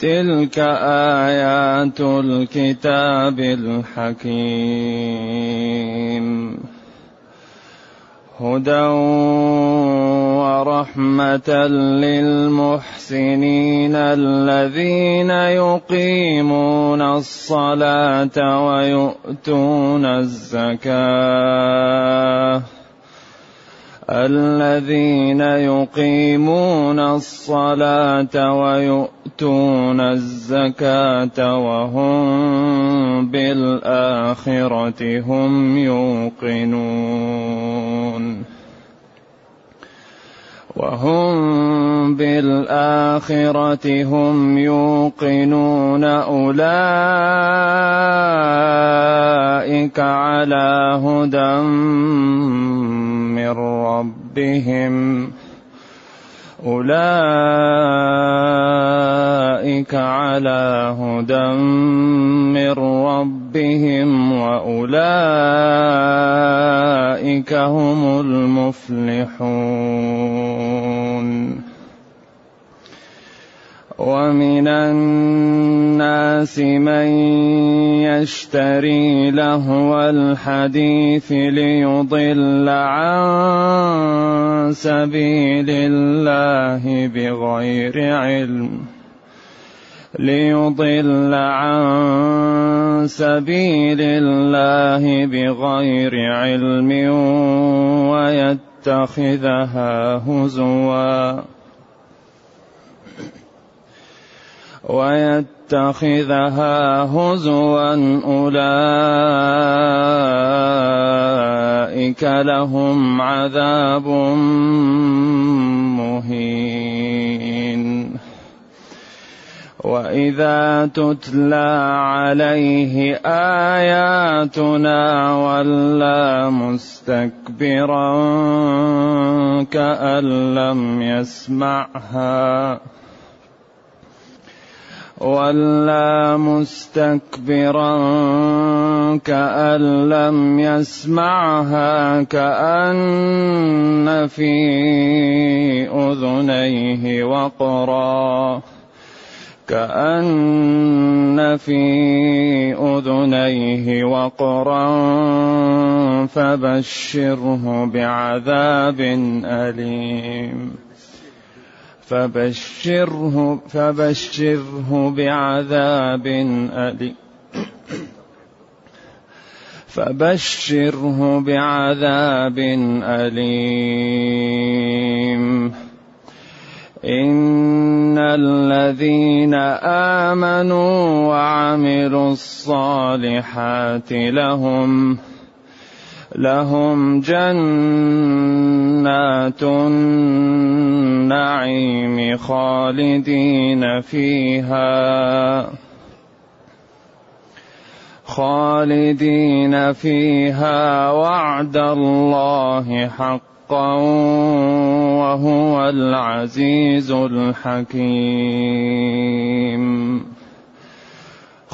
تلك آيات الكتاب الحكيم. هدى ورحمة للمحسنين الذين يقيمون الصلاة ويؤتون الزكاة. الذين يقيمون الصلاة ويؤتون الزكاة وهم بالآخرة هم يوقنون. وهم بالآخرة هم يوقنون أولئك على هدى من ربهم أولئك على هدى من ربهم وأولئك هم المفلحون. ومن الناس من يشتري لهو الحديث ليضل عن سبيل الله بغير علم ليضل عن سبيل الله بغير علم ويتخذها هزوا. ويتخذها هزوا أولئك لهم عذاب مهين. وإذا تتلى عليه آياتنا ولى مستكبرا كأن لم يسمعها ولى مستكبرا كأن لم يسمعها كأن في أذنيه وقرا كأن في أذنيه وقرا فبشره بعذاب أليم فبشره فبشره بعذاب أليم. فبشره بعذاب أليم. إن الذين آمنوا وعملوا الصالحات لهم لهم جنات النعيم خالدين فيها. خالدين فيها وعد الله حقا وهو العزيز الحكيم.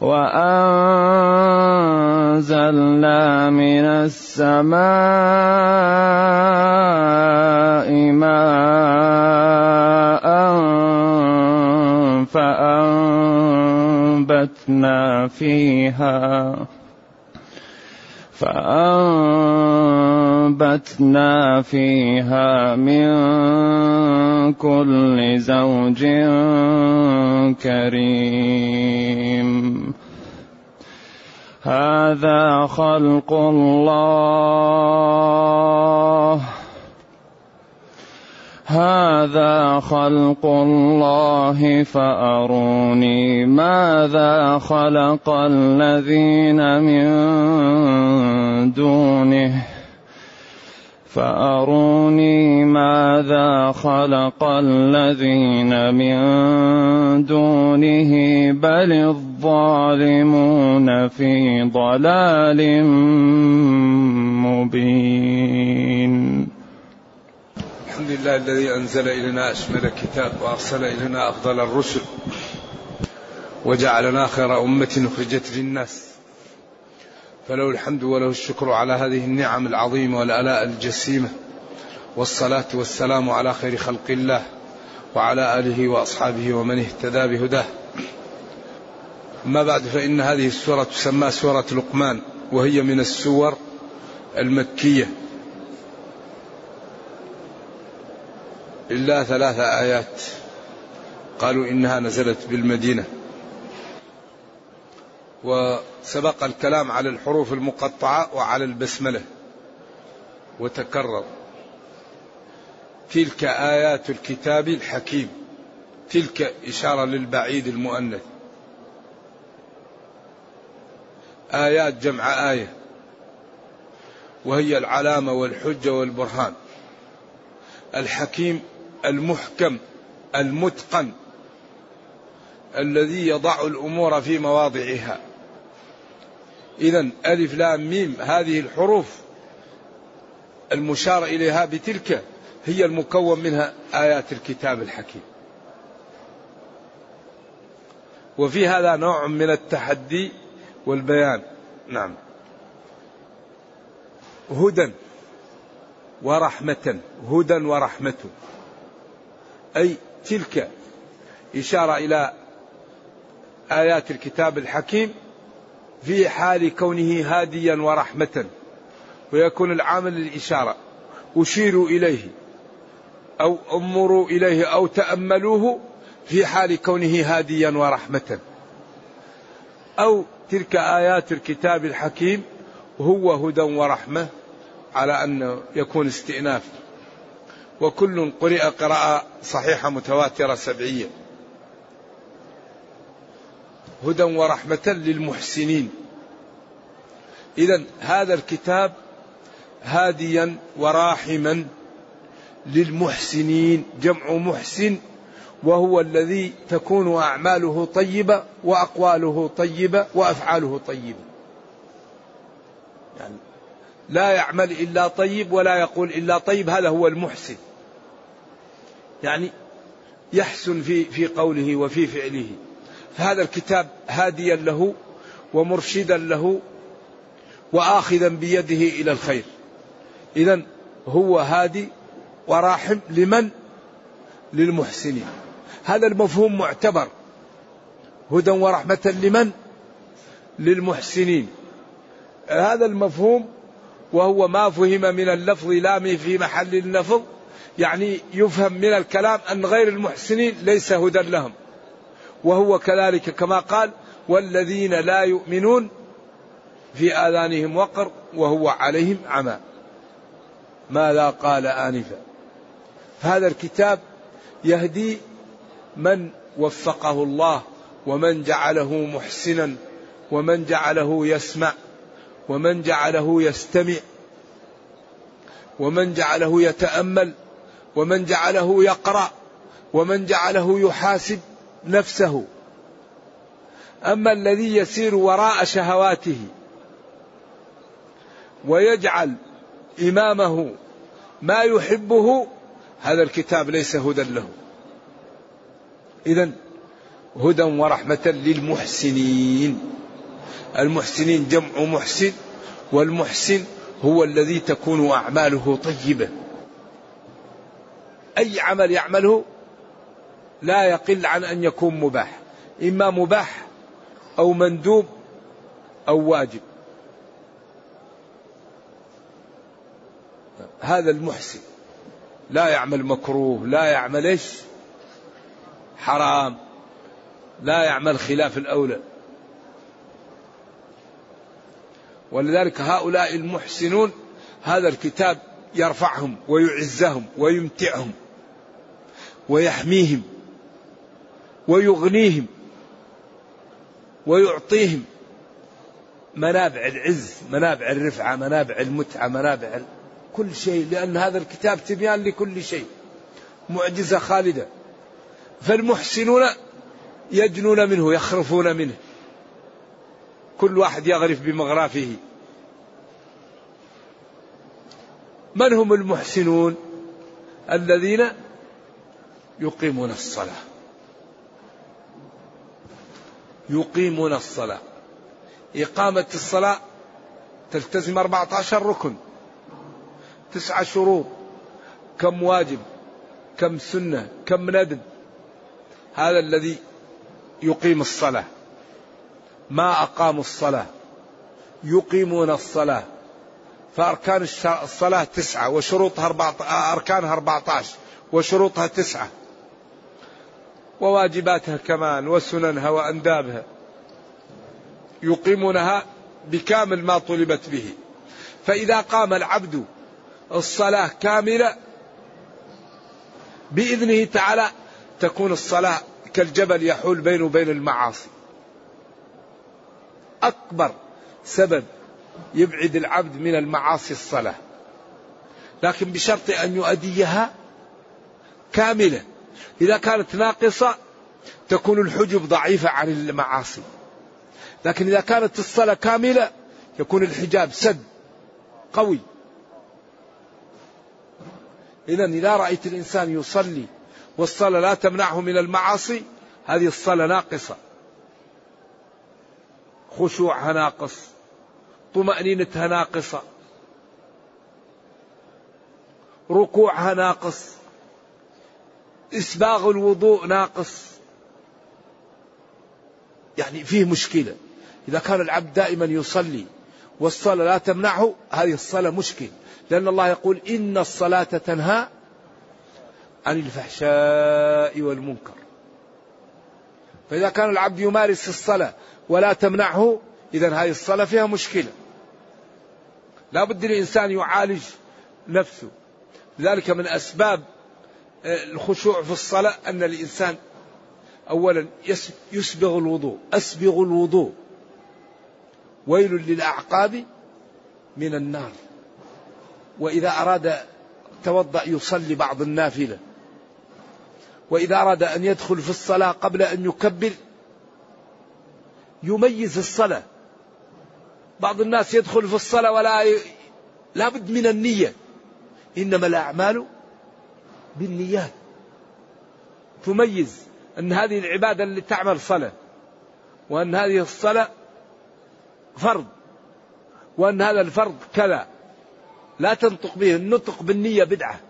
وأنزلنا من السماء ماء فأنبتنا فيها فأنبتنا فيها من كل زوج كريم. هذا خلق الله. هذا خلق الله فأروني ماذا خلق الذين من دونه. فأروني ماذا خلق الذين من دونه بل الظالمون في ضلال مبين. الحمد لله الذي أنزل إلينا أشمل الكتاب وأرسل إلينا أفضل الرسل وجعلنا خير أمة أخرجت للناس. فله الحمد وله الشكر على هذه النعم العظيمة والآلاء الجسيمة. والصلاة والسلام على خير خلق الله وعلى آله وأصحابه ومن اهتدى بهداه. أما بعد فإن هذه السورة تسمى سورة لقمان وهي من السور المكية. إلا ثلاث آيات قالوا إنها نزلت بالمدينة. وسبق الكلام على الحروف المقطعة وعلى البسملة. وتكرر. تلك آيات الكتاب الحكيم. تلك إشارة للبعيد المؤنث. آيات جمع آية. وهي العلامة والحجة والبرهان. الحكيم المحكم المتقن. الذي يضع الأمور في مواضعها. اذا ألف لام ميم هذه الحروف المشار إليها بتلك هي المكون منها آيات الكتاب الحكيم. وفي هذا نوع من التحدي والبيان. نعم. هدى ورحمة هدى ورحمة. أي تلك إشارة إلى آيات الكتاب الحكيم في حال كونه هاديا ورحمة ويكون العامل للإشارة. أشيروا إليه أو أمروا إليه أو تأملوه في حال كونه هاديا ورحمة. أو تلك آيات الكتاب الحكيم هو هدى ورحمة على أن يكون استئناف. وكل قرئ قراءة صحيحة متواترة سبعية هدى ورحمة للمحسنين. إذا هذا الكتاب هاديا وراحما للمحسنين جمع محسن وهو الذي تكون أعماله طيبة وأقواله طيبة وأفعاله طيبة. يعني لا يعمل إلا طيب ولا يقول إلا طيب هذا هو المحسن. يعني يحسن في في قوله وفي فعله. فهذا الكتاب هاديا له ومرشدا له وآخذا بيده إلى الخير. اذا هو هادي وراحم لمن؟ للمحسنين. هذا المفهوم معتبر. هدى ورحمة لمن؟ للمحسنين. هذا المفهوم وهو ما فهم من اللفظ لا في محل اللفظ يعني يفهم من الكلام أن غير المحسنين ليس هدى لهم. وهو كذلك كما قال والذين لا يؤمنون في آذانهم وقر وهو عليهم عمى. ماذا قال آنفا؟ فهذا الكتاب يهدي من وفقه الله ومن جعله محسنا ومن جعله يسمع ومن جعله يستمع ومن جعله يتأمل ومن جعله يقرأ ومن جعله يحاسب نفسه. أما الذي يسير وراء شهواته ويجعل إمامه ما يحبه هذا الكتاب ليس هدى له. اذا هدى ورحمة للمحسنين. المحسنين جمع محسن والمحسن هو الذي تكون أعماله طيبة. أي عمل يعمله لا يقل عن أن يكون مباح. إما مباح أو مندوب أو واجب. هذا المحسن. لا يعمل مكروه لا يعمل إيش؟ حرام. لا يعمل خلاف الأولى. ولذلك هؤلاء المحسنون هذا الكتاب يرفعهم ويعزهم ويمتعهم ويحميهم. ويغنيهم ويعطيهم منابع العز منابع الرفعة منابع المتعة منابع كل شيء لأن هذا الكتاب تبيان لكل شيء معجزة خالدة. فالمحسنون يجنون منه يخرفون منه. كل واحد يغرف بمغرافه من هم المحسنون؟ الذين يقيمون الصلاة. يقيمون الصلاة. إقامة الصلاة تلتزم 14 ركن. تسعة شروط. كم واجب كم سنة كم ندب. هذا الذي يقيم الصلاة. ما أقاموا الصلاة. يقيمون الصلاة. فأركان الصلاة تسعة وشروطها أربعة أركانها أربعة عشر وشروطها تسعة. وواجباتها كمان وسننها وأندابها يقيمونها بكامل ما طلبت به. فإذا قام العبد الصلاة كاملة بإذنه تعالى تكون الصلاة كالجبل يحول بينه وبين المعاصي. أكبر سبب يبعد العبد من المعاصي الصلاة. لكن بشرط أن يؤديها كاملة. إذا كانت ناقصة تكون الحجب ضعيفة عن المعاصي. لكن إذا كانت الصلاة كاملة يكون الحجاب سد قوي. إذا إذا رأيت الإنسان يصلي والصلاة لا تمنعه من المعاصي هذه الصلاة ناقصة. خشوعها ناقص طمأنينتها ناقصة. ركوعها ناقص. إسباغ الوضوء ناقص. يعني فيه مشكلة. إذا كان العبد دائما يصلي والصلاة لا تمنعه هذه الصلاة مشكل لأن الله يقول إن الصلاة تنهى عن الفحشاء والمنكر. فإذا كان العبد يمارس الصلاة ولا تمنعه إذا هذه الصلاة فيها مشكلة. لا بد الإنسان يعالج نفسه. لذلك من أسباب الخشوع في الصلاة أن الإنسان أولا يسبغ الوضوء أسبغ الوضوء. ويل للأعقاب من النار. وإذا أراد توضأ يصلي بعض النافلة. وإذا أراد أن يدخل في الصلاة قبل أن يكبر يميز الصلاة. بعض الناس يدخل في الصلاة ولا ي... لا بد من النية. إنما الأعمال بالنيات. تميز أن هذه العبادة اللي تعمل صلاة وأن هذه الصلاة فرض وأن هذا الفرض كذا. لا تنطق به النطق بالنية بدعة.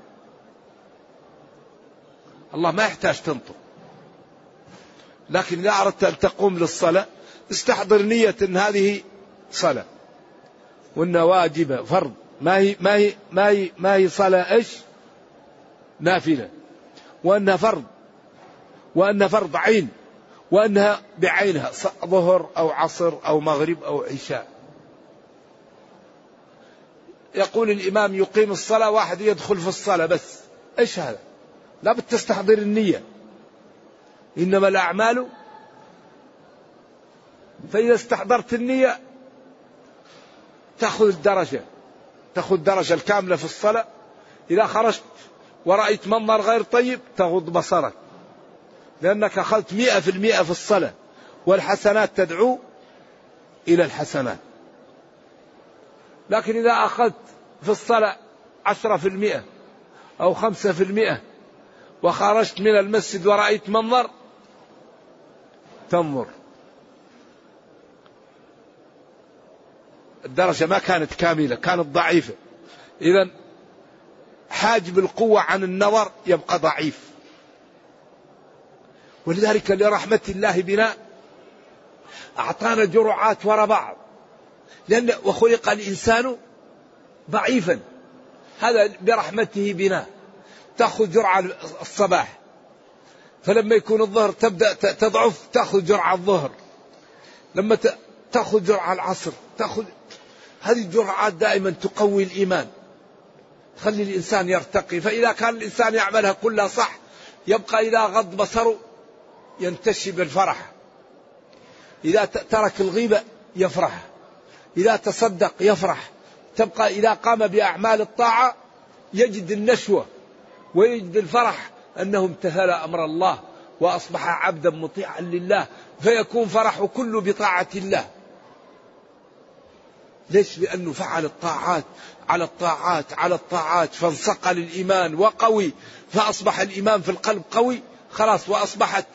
الله ما يحتاج تنطق. لكن إذا أردت أن تقوم للصلاة استحضر نية أن هذه صلاة. وأنها واجبة فرض. ما هي ما هي ما هي ما هي صلاة إيش؟ نافلة وأنها فرض وأنها فرض عين وأنها بعينها ظهر أو عصر أو مغرب أو عشاء. يقول الإمام يقيم الصلاة واحد يدخل في الصلاة بس. إيش هذا؟ لا بد تستحضر النية. إنما الأعمال فإذا استحضرت النية تأخذ الدرجة تأخذ الدرجة الكاملة في الصلاة. إذا خرجت ورأيت منظر غير طيب تغض بصرك. لأنك أخذت مئة في المئة في الصلاة والحسنات تدعو إلى الحسنات. لكن إذا أخذت في الصلاة عشرة في المئة أو خمسة في المئة وخرجت من المسجد ورأيت منظر تنظر. الدرجة ما كانت كاملة كانت ضعيفة. إذا حاجب القوة عن النظر يبقى ضعيف. ولذلك لرحمة الله بنا أعطانا جرعات وراء بعض. لأن وخلق الإنسان ضعيفا. هذا برحمته بنا. تأخذ جرعة الصباح. فلما يكون الظهر تبدأ تضعف تأخذ جرعة الظهر. لما تأخذ جرعة العصر تأخذ هذه الجرعات دائما تقوي الإيمان. تخلي الإنسان يرتقي. فإذا كان الإنسان يعملها كلها صح يبقى إذا غض بصره ينتشي بالفرح. إذا ترك الغيبة يفرح. إذا تصدق يفرح. تبقى إذا قام بأعمال الطاعة يجد النشوة ويجد الفرح أنه امتثل أمر الله وأصبح عبدا مطيعا لله فيكون فرحه كله بطاعة الله. ليش؟ لأنه فعل الطاعات على الطاعات على الطاعات. فانصقل الإيمان وقوي. فأصبح الإيمان في القلب قوي. خلاص وأصبحت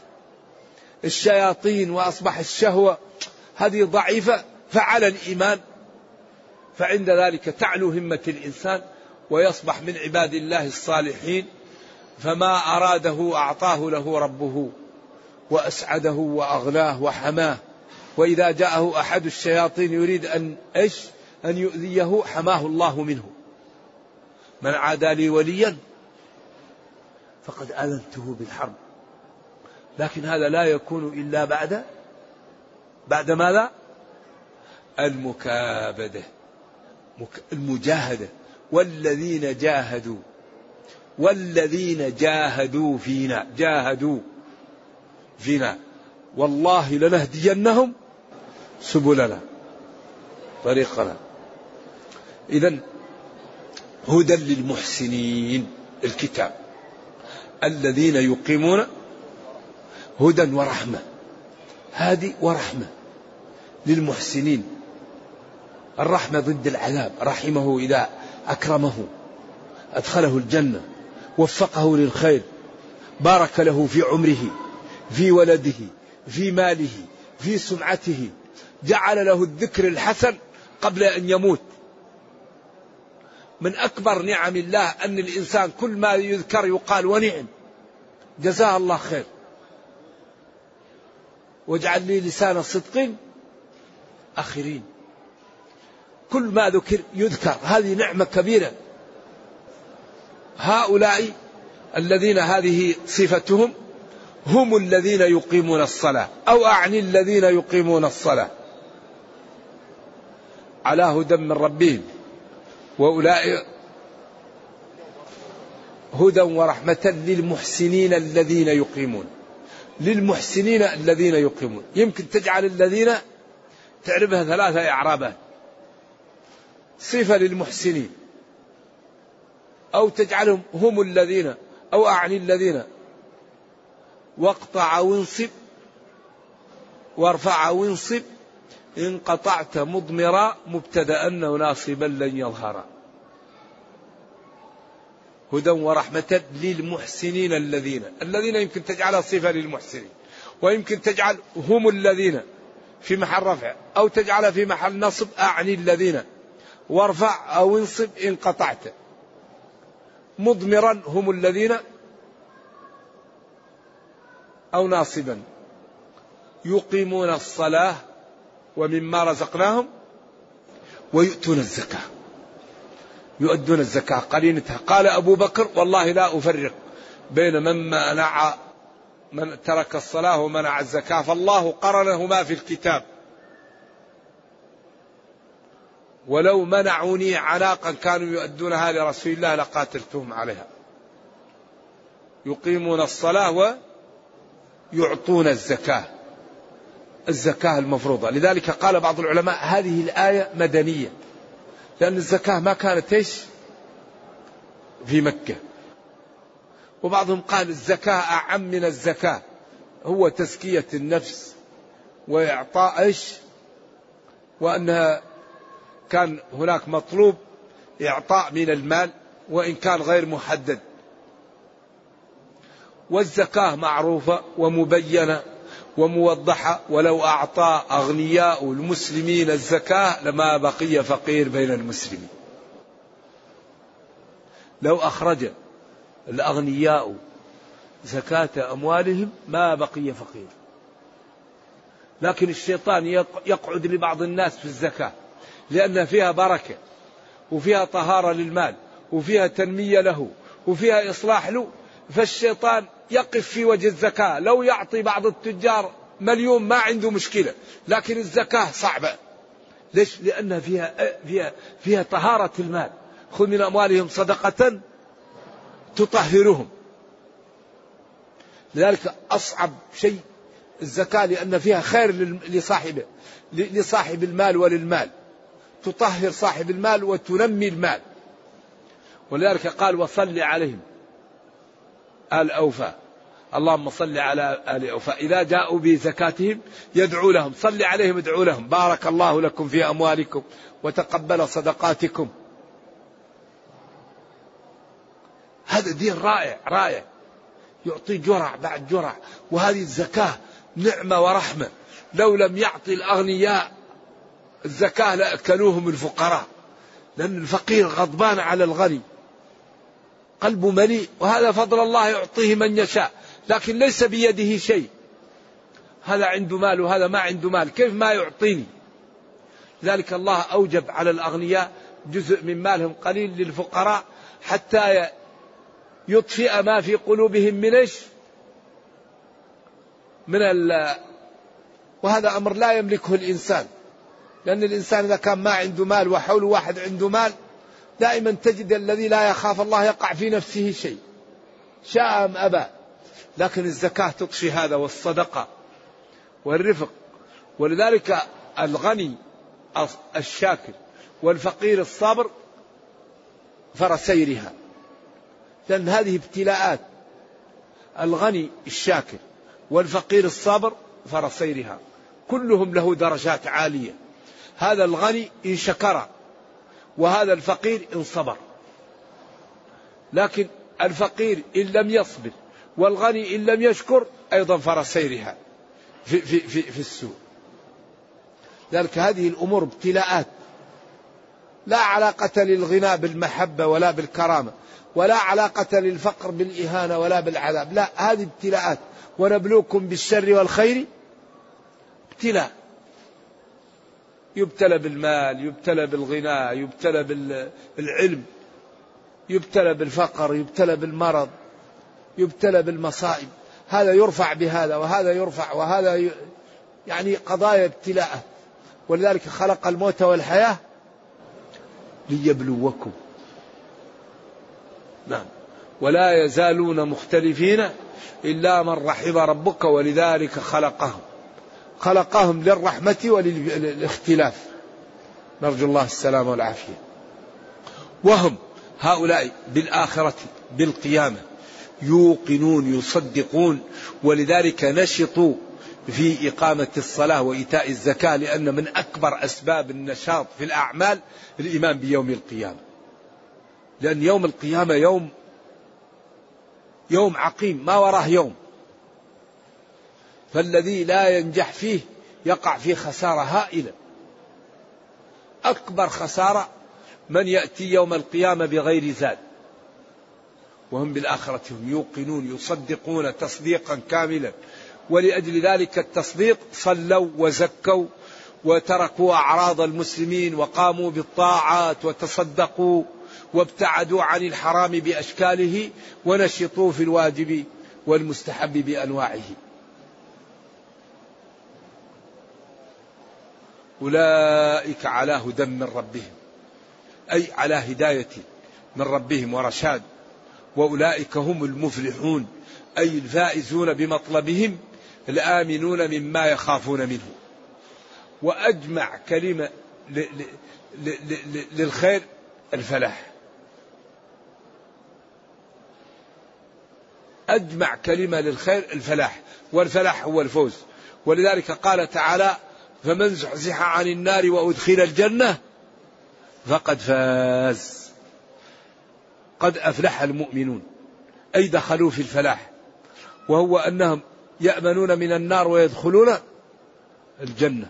الشياطين وأصبح الشهوة. هذه ضعيفة. فعل الإيمان. فعند ذلك تعلو همة الإنسان ويصبح من عباد الله الصالحين. فما أراده أعطاه له ربه وأسعده وأغناه وحماه. وإذا جاءه أحد الشياطين يريد أن إيش؟ أن يؤذيه حماه الله منه. من عادى لي وليا فقد آذنته بالحرب. لكن هذا لا يكون إلا بعد بعد ماذا؟ المكابدة المجاهدة. والذين جاهدوا والذين جاهدوا فينا جاهدوا فينا. والله لنهدينهم سبلنا طريقنا. إذا هدى للمحسنين الكتاب. الذين يقيمون هدى ورحمة. هادي ورحمة للمحسنين. الرحمة ضد العذاب. رحمه إذا أكرمه. أدخله الجنة. وفقه للخير. بارك له في عمره في ولده في ماله في سمعته. جعل له الذكر الحسن قبل أن يموت. من أكبر نعم الله أن الإنسان كل ما يذكر يقال ونعم. جزاه الله خير. واجعل لي لسان صدق آخرين. كل ما ذكر يذكر. هذه نعمة كبيرة. هؤلاء الذين هذه صفتهم هم الذين يقيمون الصلاة. أو أعني الذين يقيمون الصلاة. على هدى من ربهم. وأولئك هدى ورحمة للمحسنين الذين يقيمون. للمحسنين الذين يقيمون. يمكن تجعل الذين تعرفها ثلاثة إعرابات صفة للمحسنين. أو تجعلهم هم الذين أو أعني الذين. واقطع وانصب. وارفع وانصب. إن قطعت مضمرا مبتدأ ناصبا لن يظهر. هدى ورحمة للمحسنين الذين الذين يمكن تجعلها صفة للمحسنين ويمكن تجعل هم الذين في محل رفع أو تجعلها في محل نصب أعني الذين. وارفع أو انصب إن قطعت. مضمرا هم الذين أو ناصبا. يقيمون الصلاة ومما رزقناهم ويؤتون الزكاة. يؤدون الزكاة. قرينتها. قال أبو بكر والله لا أفرق بين من منع من ترك الصلاة ومنع الزكاة. فالله قرنهما في الكتاب. ولو منعوني عناقا كانوا يؤدونها لرسول الله لقاتلتهم عليها. يقيمون الصلاة ويعطون الزكاة. الزكاة المفروضة. لذلك قال بعض العلماء هذه الآية مدنية. لأن الزكاة ما كانت إيش؟ في مكة. وبعضهم قال الزكاة أعم من الزكاة. هو تزكية النفس وإعطاء إيش؟ وأنها كان هناك مطلوب إعطاء من المال وإن كان غير محدد. والزكاة معروفة ومبينة. وموضحة ولو أعطى أغنياء المسلمين الزكاة لما بقي فقير بين المسلمين. لو أخرج الأغنياء زكاة أموالهم ما بقي فقير. لكن الشيطان يقعد لبعض الناس في الزكاة لأن فيها بركة وفيها طهارة للمال وفيها تنمية له وفيها إصلاح له. فالشيطان يقف في وجه الزكاة. لو يعطي بعض التجار مليون ما عنده مشكلة لكن الزكاة صعبة. ليش؟ لأنها فيها فيها فيها طهارة المال. خذ من أموالهم صدقة تطهرهم. لذلك أصعب شيء الزكاة لأن فيها خير لصاحبه لصاحب المال وللمال. تطهر صاحب المال وتنمي المال. ولذلك قال وصل عليهم آل أوفى. اللهم صل على آل أوفى. إذا جاءوا بزكاتهم يدعو لهم. صل عليهم ادعو لهم. بارك الله لكم في أموالكم وتقبل صدقاتكم. هذا دين رائع رائع. يعطي جرع بعد جرع. وهذه الزكاة نعمة ورحمة. لو لم يعطي الأغنياء الزكاة لأكلوهم الفقراء. لأن الفقير غضبان على الغني. قلبه مليء وهذا فضل الله يعطيه من يشاء لكن ليس بيده شيء هذا عنده مال وهذا ما عنده مال كيف ما يعطيني ذلك الله أوجب على الأغنياء جزء من مالهم قليل للفقراء حتى يطفئ ما في قلوبهم من إيش؟ من ال وهذا أمر لا يملكه الإنسان لأن الإنسان إذا كان ما عنده مال وحوله واحد عنده مال دائما تجد الذي لا يخاف الله يقع في نفسه شيء. شاء أم أبى. لكن الزكاة تطفي هذا والصدقة والرفق. ولذلك الغني الشاكر والفقير الصابر فرسيرها. لأن هذه ابتلاءات. الغني الشاكر والفقير الصابر فرصيرها كلهم له درجات عالية. هذا الغني إن شكر وهذا الفقير إن صبر. لكن الفقير إن لم يصبر والغني إن لم يشكر أيضا فرسيرها في, في, في, في السوء. ذلك هذه الأمور ابتلاءات. لا علاقة للغنى بالمحبة ولا بالكرامة ولا علاقة للفقر بالإهانة ولا بالعذاب. لا هذه ابتلاءات. ونبلوكم بالشر والخير ابتلاء. يبتلى بالمال يبتلى بالغنى يبتلى بالعلم يبتلى بالفقر يبتلى بالمرض يبتلى بالمصائب. هذا يرفع بهذا وهذا يرفع وهذا. يعني قضايا ابتلاء ولذلك خلق الموت والحياة ليبلوكم. نعم. ولا يزالون مختلفين إلا من رحم ربك ولذلك خلقهم. خلقهم للرحمة وللاختلاف. نرجو الله السلامة والعافية. وهم هؤلاء بالآخرة بالقيامة يوقنون يصدقون ولذلك نشطوا في إقامة الصلاة وإيتاء الزكاة لأن من أكبر أسباب النشاط في الأعمال الإيمان بيوم القيامة. لأن يوم القيامة يوم يوم عقيم ما وراه يوم. فالذي لا ينجح فيه يقع في خسارة هائلة. أكبر خسارة من يأتي يوم القيامة بغير زاد. وهم بالآخرة هم يوقنون يصدقون تصديقا كاملا. ولأجل ذلك التصديق صلوا وزكوا وتركوا أعراض المسلمين وقاموا بالطاعات وتصدقوا وابتعدوا عن الحرام بأشكاله ونشطوا في الواجب والمستحب بأنواعه. أولئك على هدى من ربهم. أي على هداية من ربهم ورشاد. وأولئك هم المفلحون أي الفائزون بمطلبهم الآمنون مما يخافون منه. وأجمع كلمة للخير الفلاح. أجمع كلمة للخير الفلاح والفلاح هو الفوز ولذلك قال تعالى فمن زحزح عن النار وأدخل الجنة فقد فاز. قد أفلح المؤمنون. أي دخلوا في الفلاح. وهو أنهم يأمنون من النار ويدخلون الجنة.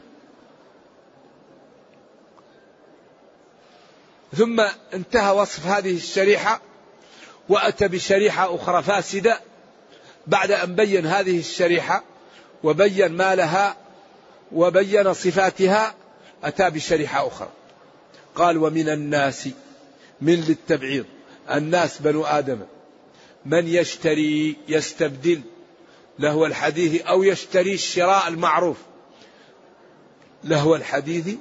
ثم انتهى وصف هذه الشريحة وأتى بشريحة أخرى فاسدة بعد أن بين هذه الشريحة وبين ما لها وبين صفاتها أتى بشريحة أخرى. قال ومن الناس من للتبعيض. الناس بنو آدم. من يشتري يستبدل. لهو الحديث أو يشتري الشراء المعروف. لهو الحديث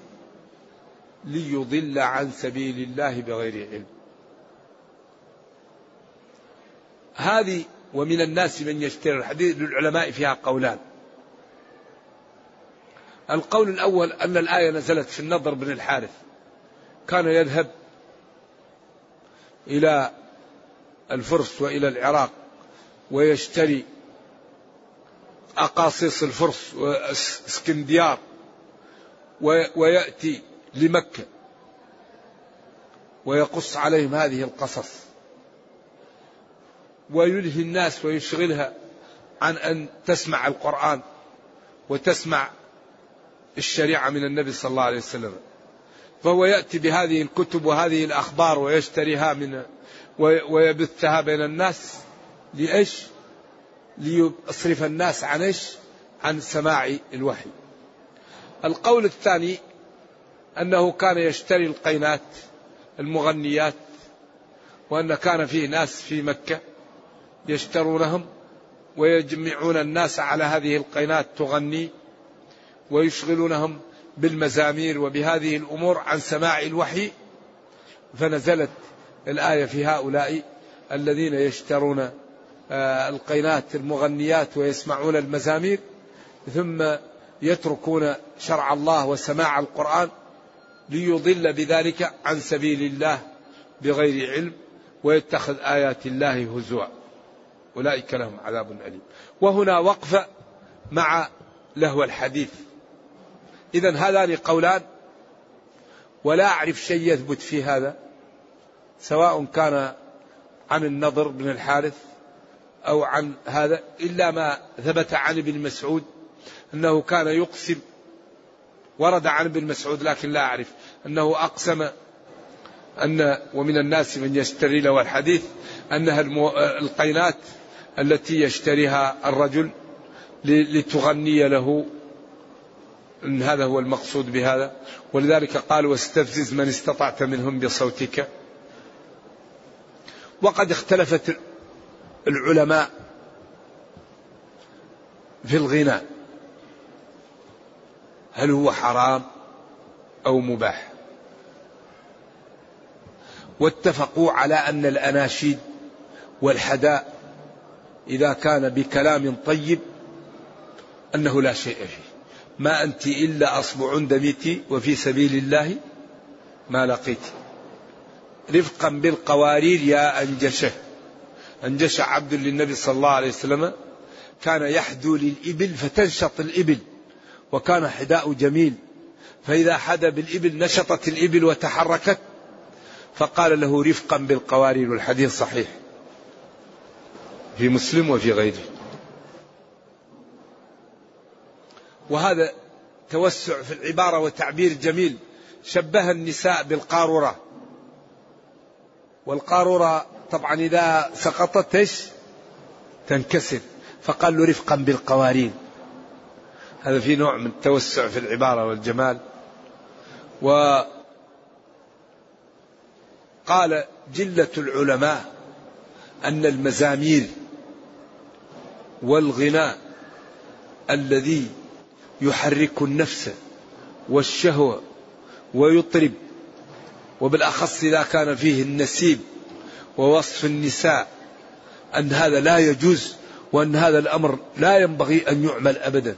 ليضل عن سبيل الله بغير علم. هذه ومن الناس من يشتري الحديث. للعلماء فيها قولان. القول الأول أن الآية نزلت في النضر بن الحارث. كان يذهب إلى الفرس وإلى العراق ويشتري أقاصيص الفرس وإسكنديار ويأتي لمكة ويقص عليهم هذه القصص ويلهي الناس ويشغلها عن أن تسمع القرآن وتسمع الشريعة من النبي صلى الله عليه وسلم. فهو يأتي بهذه الكتب وهذه الأخبار ويشتريها من ويبثها بين الناس لإيش؟ ليصرف الناس عن إيش؟ عن سماع الوحي. القول الثاني أنه كان يشتري القينات المغنيات وأن كان فيه ناس في مكة يشترونهم ويجمعون الناس على هذه القينات تغني ويشغلونهم بالمزامير وبهذه الأمور عن سماع الوحي فنزلت الآية في هؤلاء الذين يشترون آه، القينات المغنيات ويسمعون المزامير ثم يتركون شرع الله وسماع القرآن ليضل بذلك عن سبيل الله بغير علم ويتخذ آيات الله هزوا. أولئك لهم عذاب أليم. وهنا وقفه مع لهو الحديث. إذا هذان قولان ولا أعرف شيء يثبت في هذا سواء كان عن النضر بن الحارث أو عن هذا إلا ما ثبت عن ابن مسعود أنه كان يقسم ورد عن ابن مسعود لكن لا أعرف أنه أقسم أن ومن الناس من يشتري له الحديث أنها القينات التي يشتريها الرجل لتغني له أن هذا هو المقصود بهذا. ولذلك قال واستفزز من استطعت منهم بصوتك. وقد اختلفت العلماء في الغناء هل هو حرام أو مباح؟ واتفقوا على أن الأناشيد والحداء إذا كان بكلام طيب أنه لا شيء فيه. ما أنت إلا أصبع دميت وفي سبيل الله ما لقيت. رفقا بالقوارير يا أنجشة. أنجش عبد للنبي صلى الله عليه وسلم. كان يحدو للإبل فتنشط الإبل وكان حداء جميل. فإذا حدا بالإبل نشطت الإبل وتحركت. فقال له رفقا بالقوارير والحديث صحيح. في مسلم وفي غيره. وهذا توسع في العبارة وتعبير جميل. شبه النساء بالقارورة. والقارورة طبعا إذا سقطت تنكسر. فقال له رفقا بالقوارين. هذا في نوع من التوسع في العبارة والجمال. وقال جلة العلماء أن المزامير والغناء الذي يحرك النفس والشهوة ويطرب وبالأخص إذا كان فيه النسيب ووصف النساء أن هذا لا يجوز وأن هذا الأمر لا ينبغي أن يعمل أبدا.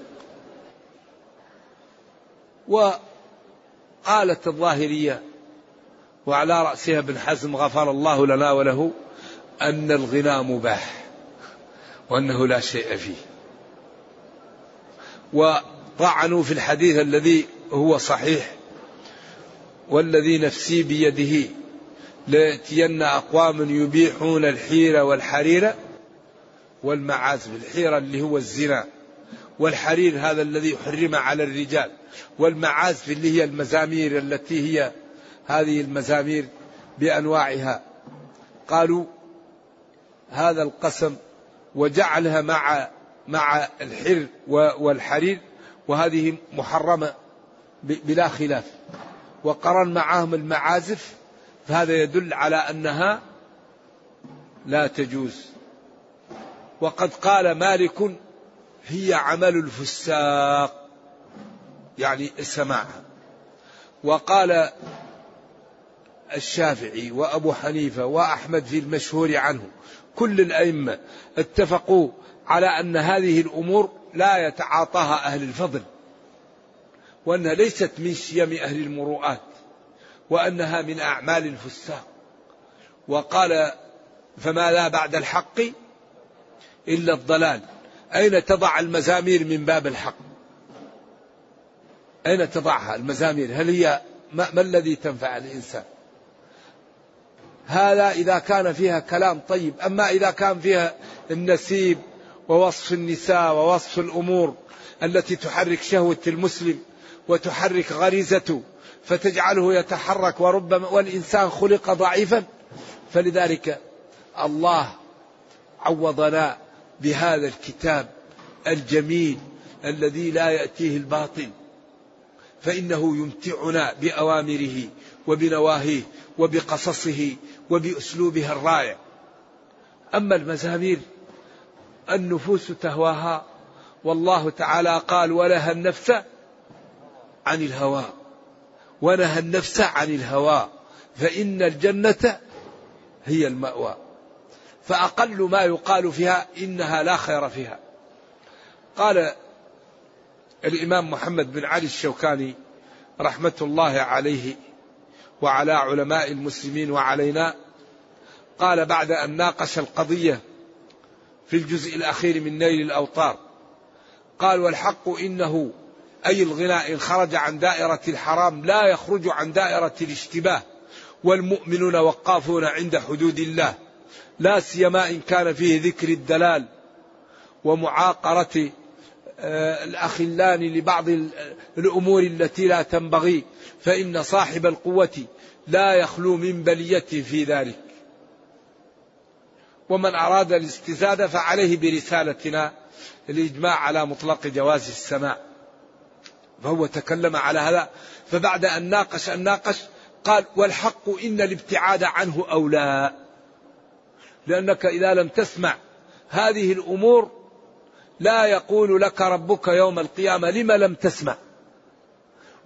وقالت الظاهرية وعلى رأسها ابن حزم غفر الله لنا وله أن الغنى مباح وأنه لا شيء فيه. طعنوا في الحديث الذي هو صحيح والذي نفسي بيده ليأتين أقوام يبيحون الحيرة والحريرة والمعازف الحيرة اللي هو الزنا والحرير هذا الذي حرم على الرجال والمعازف اللي هي المزامير التي هي هذه المزامير بأنواعها. قالوا هذا القسم وجعلها مع مع الحر والحرير وهذه محرمة بلا خلاف. وقرن معهم المعازف فهذا يدل على أنها لا تجوز. وقد قال مالك هي عمل الفساق يعني السماع. وقال الشافعي وأبو حنيفة وأحمد في المشهور عنه كل الأئمة اتفقوا على أن هذه الأمور لا يتعاطاها أهل الفضل وأنها ليست من شيم أهل المروءات وأنها من أعمال الفساق. وقال فما لا بعد الحق إلا الضلال. أين تضع المزامير من باب الحق؟ أين تضعها المزامير؟ هل هي ما, ما الذي تنفع الإنسان؟ هذا إذا كان فيها كلام طيب أما إذا كان فيها النسيب ووصف النساء ووصف الأمور التي تحرك شهوة المسلم وتحرك غريزته فتجعله يتحرك وربما والإنسان خلق ضعيفا. فلذلك الله عوضنا بهذا الكتاب الجميل الذي لا يأتيه الباطل. فإنه يمتعنا بأوامره وبنواهيه وبقصصه وبأسلوبها الرائع. أما المزامير النفوس تهواها. والله تعالى قال ولها النفس عن الهوى. ونهى النفس عن الهوى. فإن الجنة هي المأوى. فأقل ما يقال فيها إنها لا خير فيها. قال الإمام محمد بن علي الشوكاني رحمة الله عليه وعلى علماء المسلمين وعلينا قال بعد أن ناقش القضية في الجزء الأخير من نيل الأوطار قال والحق إنه أي الغناء إن خرج عن دائرة الحرام لا يخرج عن دائرة الاشتباه. والمؤمنون وقافون عند حدود الله. لا سيما إن كان فيه ذكر الدلال ومعاقرة آه، الأخلان لبعض الأمور التي لا تنبغي. فإن صاحب القوة لا يخلو من بلية في ذلك. ومن أراد الاستزادة فعليه برسالتنا الإجماع على مطلق جواز السماع فهو تكلم على هذا فبعد أن ناقش أن ناقش قال والحق إن الابتعاد عنه أولى. لأنك إذا لم تسمع هذه الأمور لا يقول لك ربك يوم القيامة لم لم تسمع.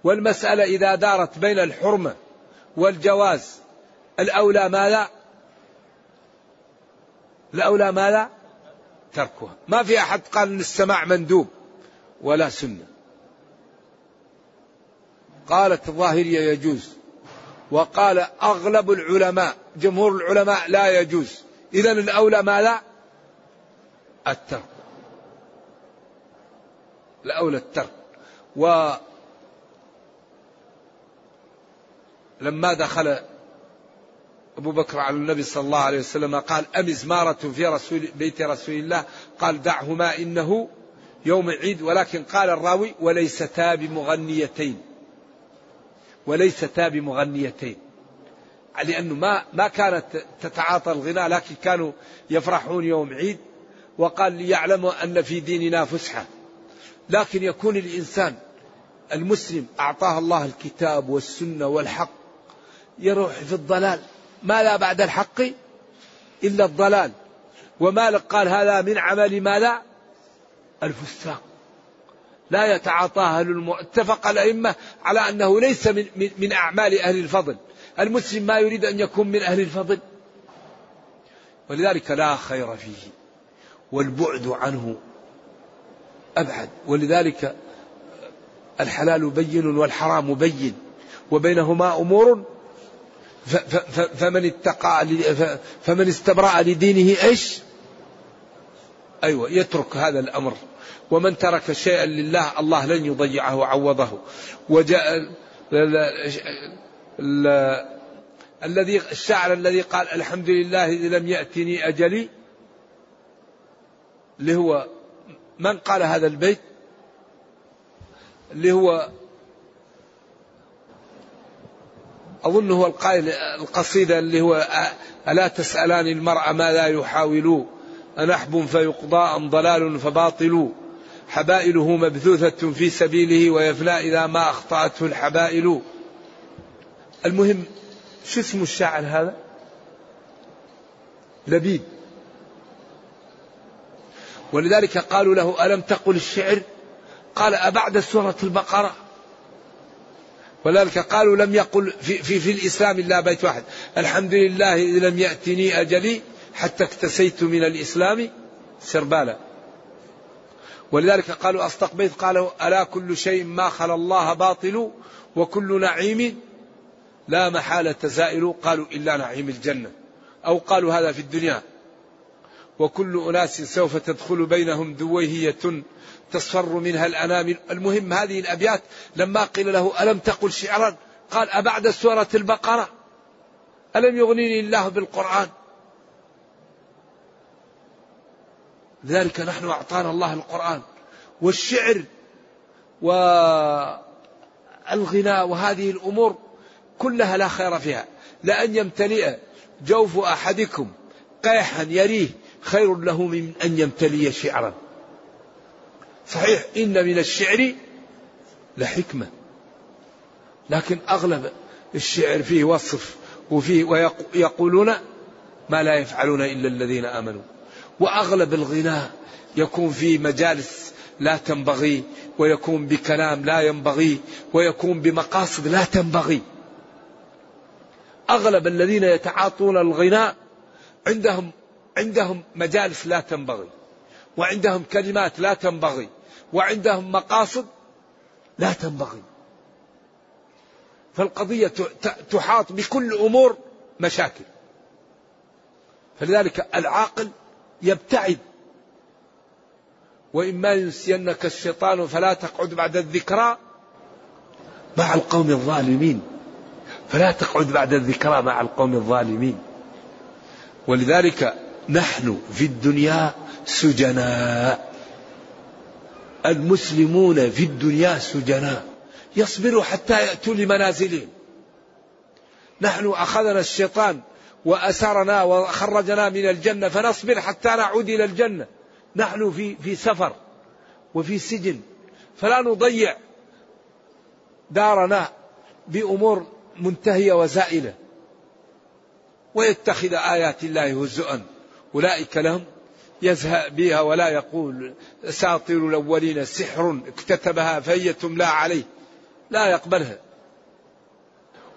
والمسألة إذا دارت بين الحرمة والجواز الأولى ما لا الأولى ما لا؟ تركها. ما في أحد قال أن السماع مندوب ولا سنة. قالت الظاهرية يجوز. وقال أغلب العلماء جمهور العلماء لا يجوز. إذا الأولى ما لا؟ الترك. الأولى الترك. و لما دخل أبو بكر على النبي صلى الله عليه وسلم قال أمزمارة في رسول بيت رسول الله؟ قال دعهما إنه يوم عيد ولكن قال الراوي وليستا بمغنيتين. وليستا بمغنيتين. لأنه ما ما كانت تتعاطى الغناء لكن كانوا يفرحون يوم عيد. وقال ليعلموا أن في ديننا فسحة. لكن يكون الإنسان المسلم أعطاه الله الكتاب والسنة والحق يروح في الضلال. ما لا بعد الحق إلا الضلال. ومالك قال هذا من عمل ما لا؟ الفساق. لا يتعاطاها الم... اتفق الأئمة على أنه ليس من, من, من أعمال أهل الفضل. المسلم ما يريد أن يكون من أهل الفضل. ولذلك لا خير فيه والبعد عنه أبعد. ولذلك الحلال بين والحرام بين. وبينهما أمور فمن اتقى فمن استبرأ لدينه إيش؟ أيوه يترك هذا الأمر. ومن ترك شيئا لله الله لن يضيعه وعوضه. وجاء الذي الشاعر الذي قال الحمد لله إذ لم يأتني أجلي اللي هو من قال هذا البيت؟ اللي هو أظن هو القائل القصيدة اللي هو ألا تسألان المرء ما لا يحاول؟ أنحب فيقضى أم ضلال فباطل؟ حبائله مبثوثة في سبيله ويفنى إذا ما أخطأته الحبائل. المهم شو اسم الشاعر هذا؟ لبيد. ولذلك قالوا له ألم تقل الشعر؟ قال أبعد سورة البقرة؟ ولذلك قالوا لم يقل في, في, في الإسلام إلا بيت واحد. الحمد لله إذ لم يأتني أجلي حتى اكتسيت من الإسلام سربالا. ولذلك قالوا أصدق بيت قالوا ألا كل شيء ما خلا الله باطل وكل نعيم لا محالة زائل قالوا إلا نعيم الجنة. أو قالوا هذا في الدنيا. وكل أناس سوف تدخل بينهم دويهية تصفر منها الأنامل المهم هذه الأبيات لما قيل له ألم تقل شعرا؟ قال أبعد سورة البقرة. ألم يغنيني الله بالقرآن؟ لذلك نحن أعطانا الله القرآن والشعر والغناء وهذه الأمور كلها لا خير فيها. لأن يمتلئ جوف أحدكم قيحا يريه خير له من أن يمتلي شعرا. صحيح. إن من الشعر لحكمة لكن أغلب الشعر فيه وصف وفيه ويقولون ما لا يفعلون إلا الذين آمنوا. وأغلب الغناء يكون في مجالس لا تنبغي ويكون بكلام لا ينبغي ويكون بمقاصد لا تنبغي. أغلب الذين يتعاطون الغناء عندهم عندهم مجالس لا تنبغي وعندهم كلمات لا تنبغي. وعندهم مقاصد لا تنبغي. فالقضية تحاط بكل أمور مشاكل. فلذلك العاقل يبتعد. وإما ينسينك الشيطان فلا تقعد بعد الذكرى مع القوم الظالمين. فلا تقعد بعد الذكرى مع القوم الظالمين. ولذلك نحن في الدنيا سجناء. المسلمون في الدنيا سجناء. يصبروا حتى يأتوا لمنازلهم نحن أخذنا الشيطان وأسرنا وخرجنا من الجنة فنصبر حتى نعود إلى الجنة. نحن في في سفر وفي سجن فلا نضيع دارنا بأمور منتهية وزائلة. ويتخذ آيات الله هزؤا. أولئك لهم يزهأ بها ولا يقول أساطير الأولين سحر اكتتبها فهي تملى عليه لا يقبلها.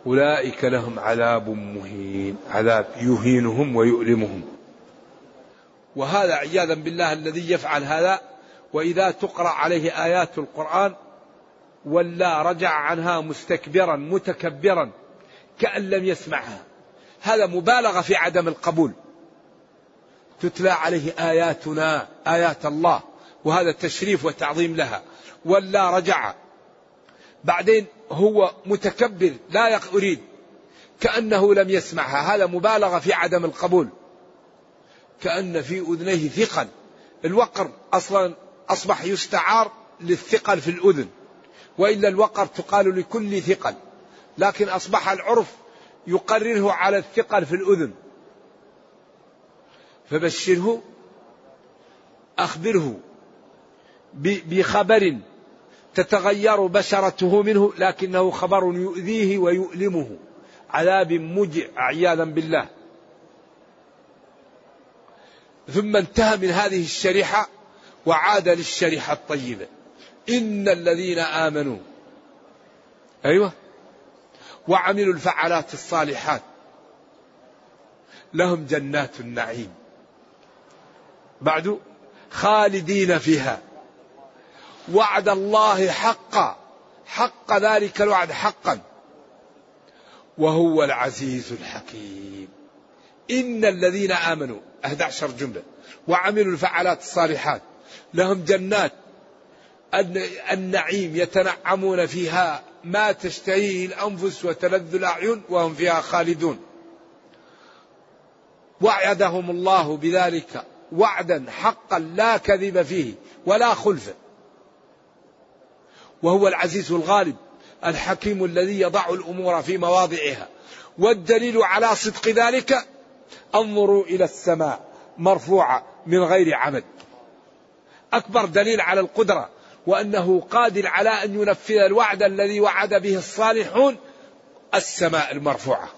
أولئك لهم عذاب مهين عذاب يهينهم ويؤلمهم. وهذا عياذا بالله الذي يفعل هذا وإذا تقرأ عليه آيات القرآن ولا رجع عنها مستكبرا متكبرا كأن لم يسمعها. هذا مبالغة في عدم القبول. تتلى عليه آياتنا آيات الله وهذا تشريف وتعظيم لها. ولا رجع. بعدين هو متكبر لا يريد كأنه لم يسمعها. هذا مبالغة في عدم القبول. كأن في أذنيه ثقل. الوقر أصلا أصبح يستعار للثقل في الأذن. وإلا الوقر تقال لكل ثقل. لكن أصبح العرف يقرره على الثقل في الأذن. فبشره أخبره بخبر تتغير بشرته منه لكنه خبر يؤذيه ويؤلمه. عذاب مجع عياذا بالله. ثم انتهى من هذه الشريحة وعاد للشريحة الطيبة. إن الذين آمنوا أيوة وعملوا الفعلات الصالحات لهم جنات النعيم. بعد خالدين فيها. وعد الله حقا حق ذلك الوعد حقا. وهو العزيز الحكيم. إن الذين آمنوا 11 جملة وعملوا الفعلات الصالحات لهم جنات النعيم يتنعمون فيها ما تشتهيه الأنفس وتلذ الأعين وهم فيها خالدون. وعدهم الله بذلك. وعدا حقا لا كذب فيه ولا خلف. وهو العزيز الغالب الحكيم الذي يضع الأمور في مواضعها. والدليل على صدق ذلك انظروا إلى السماء مرفوعة من غير عمد. أكبر دليل على القدرة وأنه قادر على أن ينفذ الوعد الذي وعد به الصالحون السماء المرفوعة.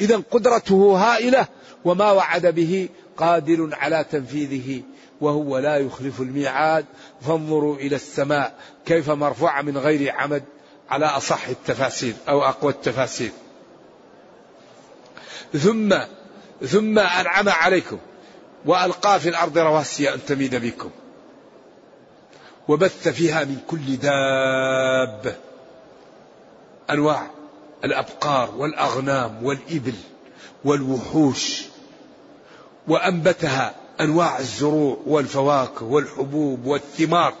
اذا قدرته هائلة وما وعد به قادر على تنفيذه وهو لا يخلف الميعاد فانظروا إلى السماء كيف مرفوعة من غير عمد على أصح التفاسير أو أقوى التفاسير. ثم ثم أنعم عليكم وألقى في الأرض رواسي أن تميد بكم. وبث فيها من كل دابة أنواع الأبقار والأغنام والإبل والوحوش وأنبتها أنواع الزروع والفواكه والحبوب والثمار.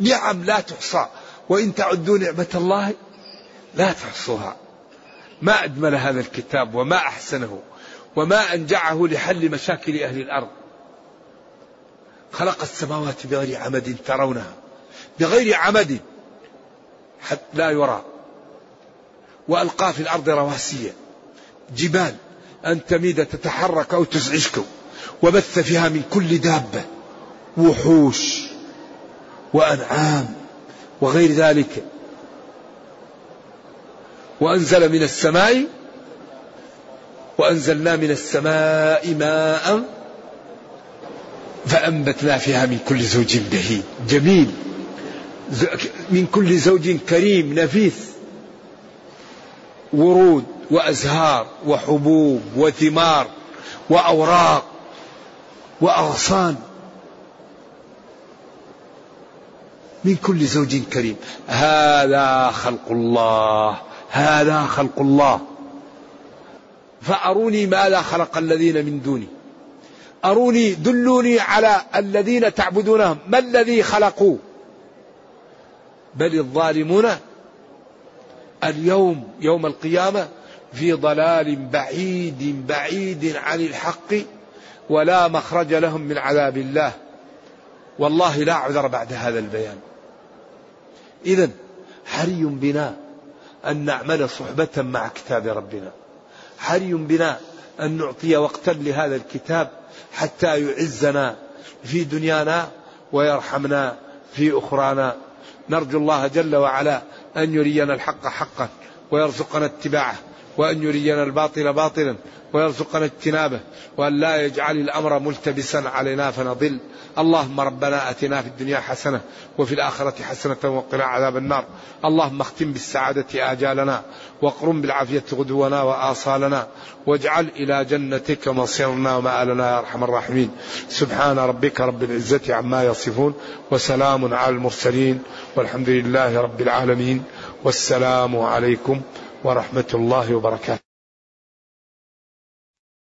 نعم لا تحصى. وإن تعدوا نعمة الله لا تحصوها. ما أجمل هذا الكتاب وما أحسنه وما أنجعه لحل مشاكل أهل الأرض. خلق السماوات بغير عمد ترونها. بغير عمد حتى لا يرى. وألقى في الأرض رواسي. جبال. أن تميد تتحرك أو تزعجكم وبث فيها من كل دابة وحوش وأنعام وغير ذلك. وأنزل من السماء وأنزلنا من السماء ماء فأنبتنا فيها من كل زوج بهيج جميل. من كل زوج كريم نفيس ورود. وأزهار وحبوب وثمار وأوراق وأغصان من كل زوج كريم. هذا خلق الله هذا خلق الله. فأروني ماذا خلق الذين من دوني. أروني دلوني على الذين تعبدونهم. ما الذي خلقوا؟ بل الظالمون اليوم يوم القيامة في ضلال بعيد بعيد عن الحق ولا مخرج لهم من عذاب الله. والله لا عذر بعد هذا البيان. إذا حري بنا أن نعمل صحبة مع كتاب ربنا. حري بنا أن نعطي وقتا لهذا الكتاب حتى يعزنا في دنيانا ويرحمنا في أخرانا. نرجو الله جل وعلا أن يرينا الحق حقا ويرزقنا اتباعه. وأن يرينا الباطل باطلا ويرزقنا اجتنابه وأن لا يجعل الأمر ملتبسا علينا فنضل. اللهم ربنا أتنا في الدنيا حسنة وفي الآخرة حسنة وقنا عذاب النار. اللهم اختم بالسعادة آجالنا واقرم بالعافية غدونا وآصالنا واجعل إلى جنتك مصيرنا ومآلنا يا أرحم الراحمين. سبحان ربك رب العزة عما يصفون وسلام على المرسلين والحمد لله رب العالمين. والسلام عليكم ورحمة الله وبركاته.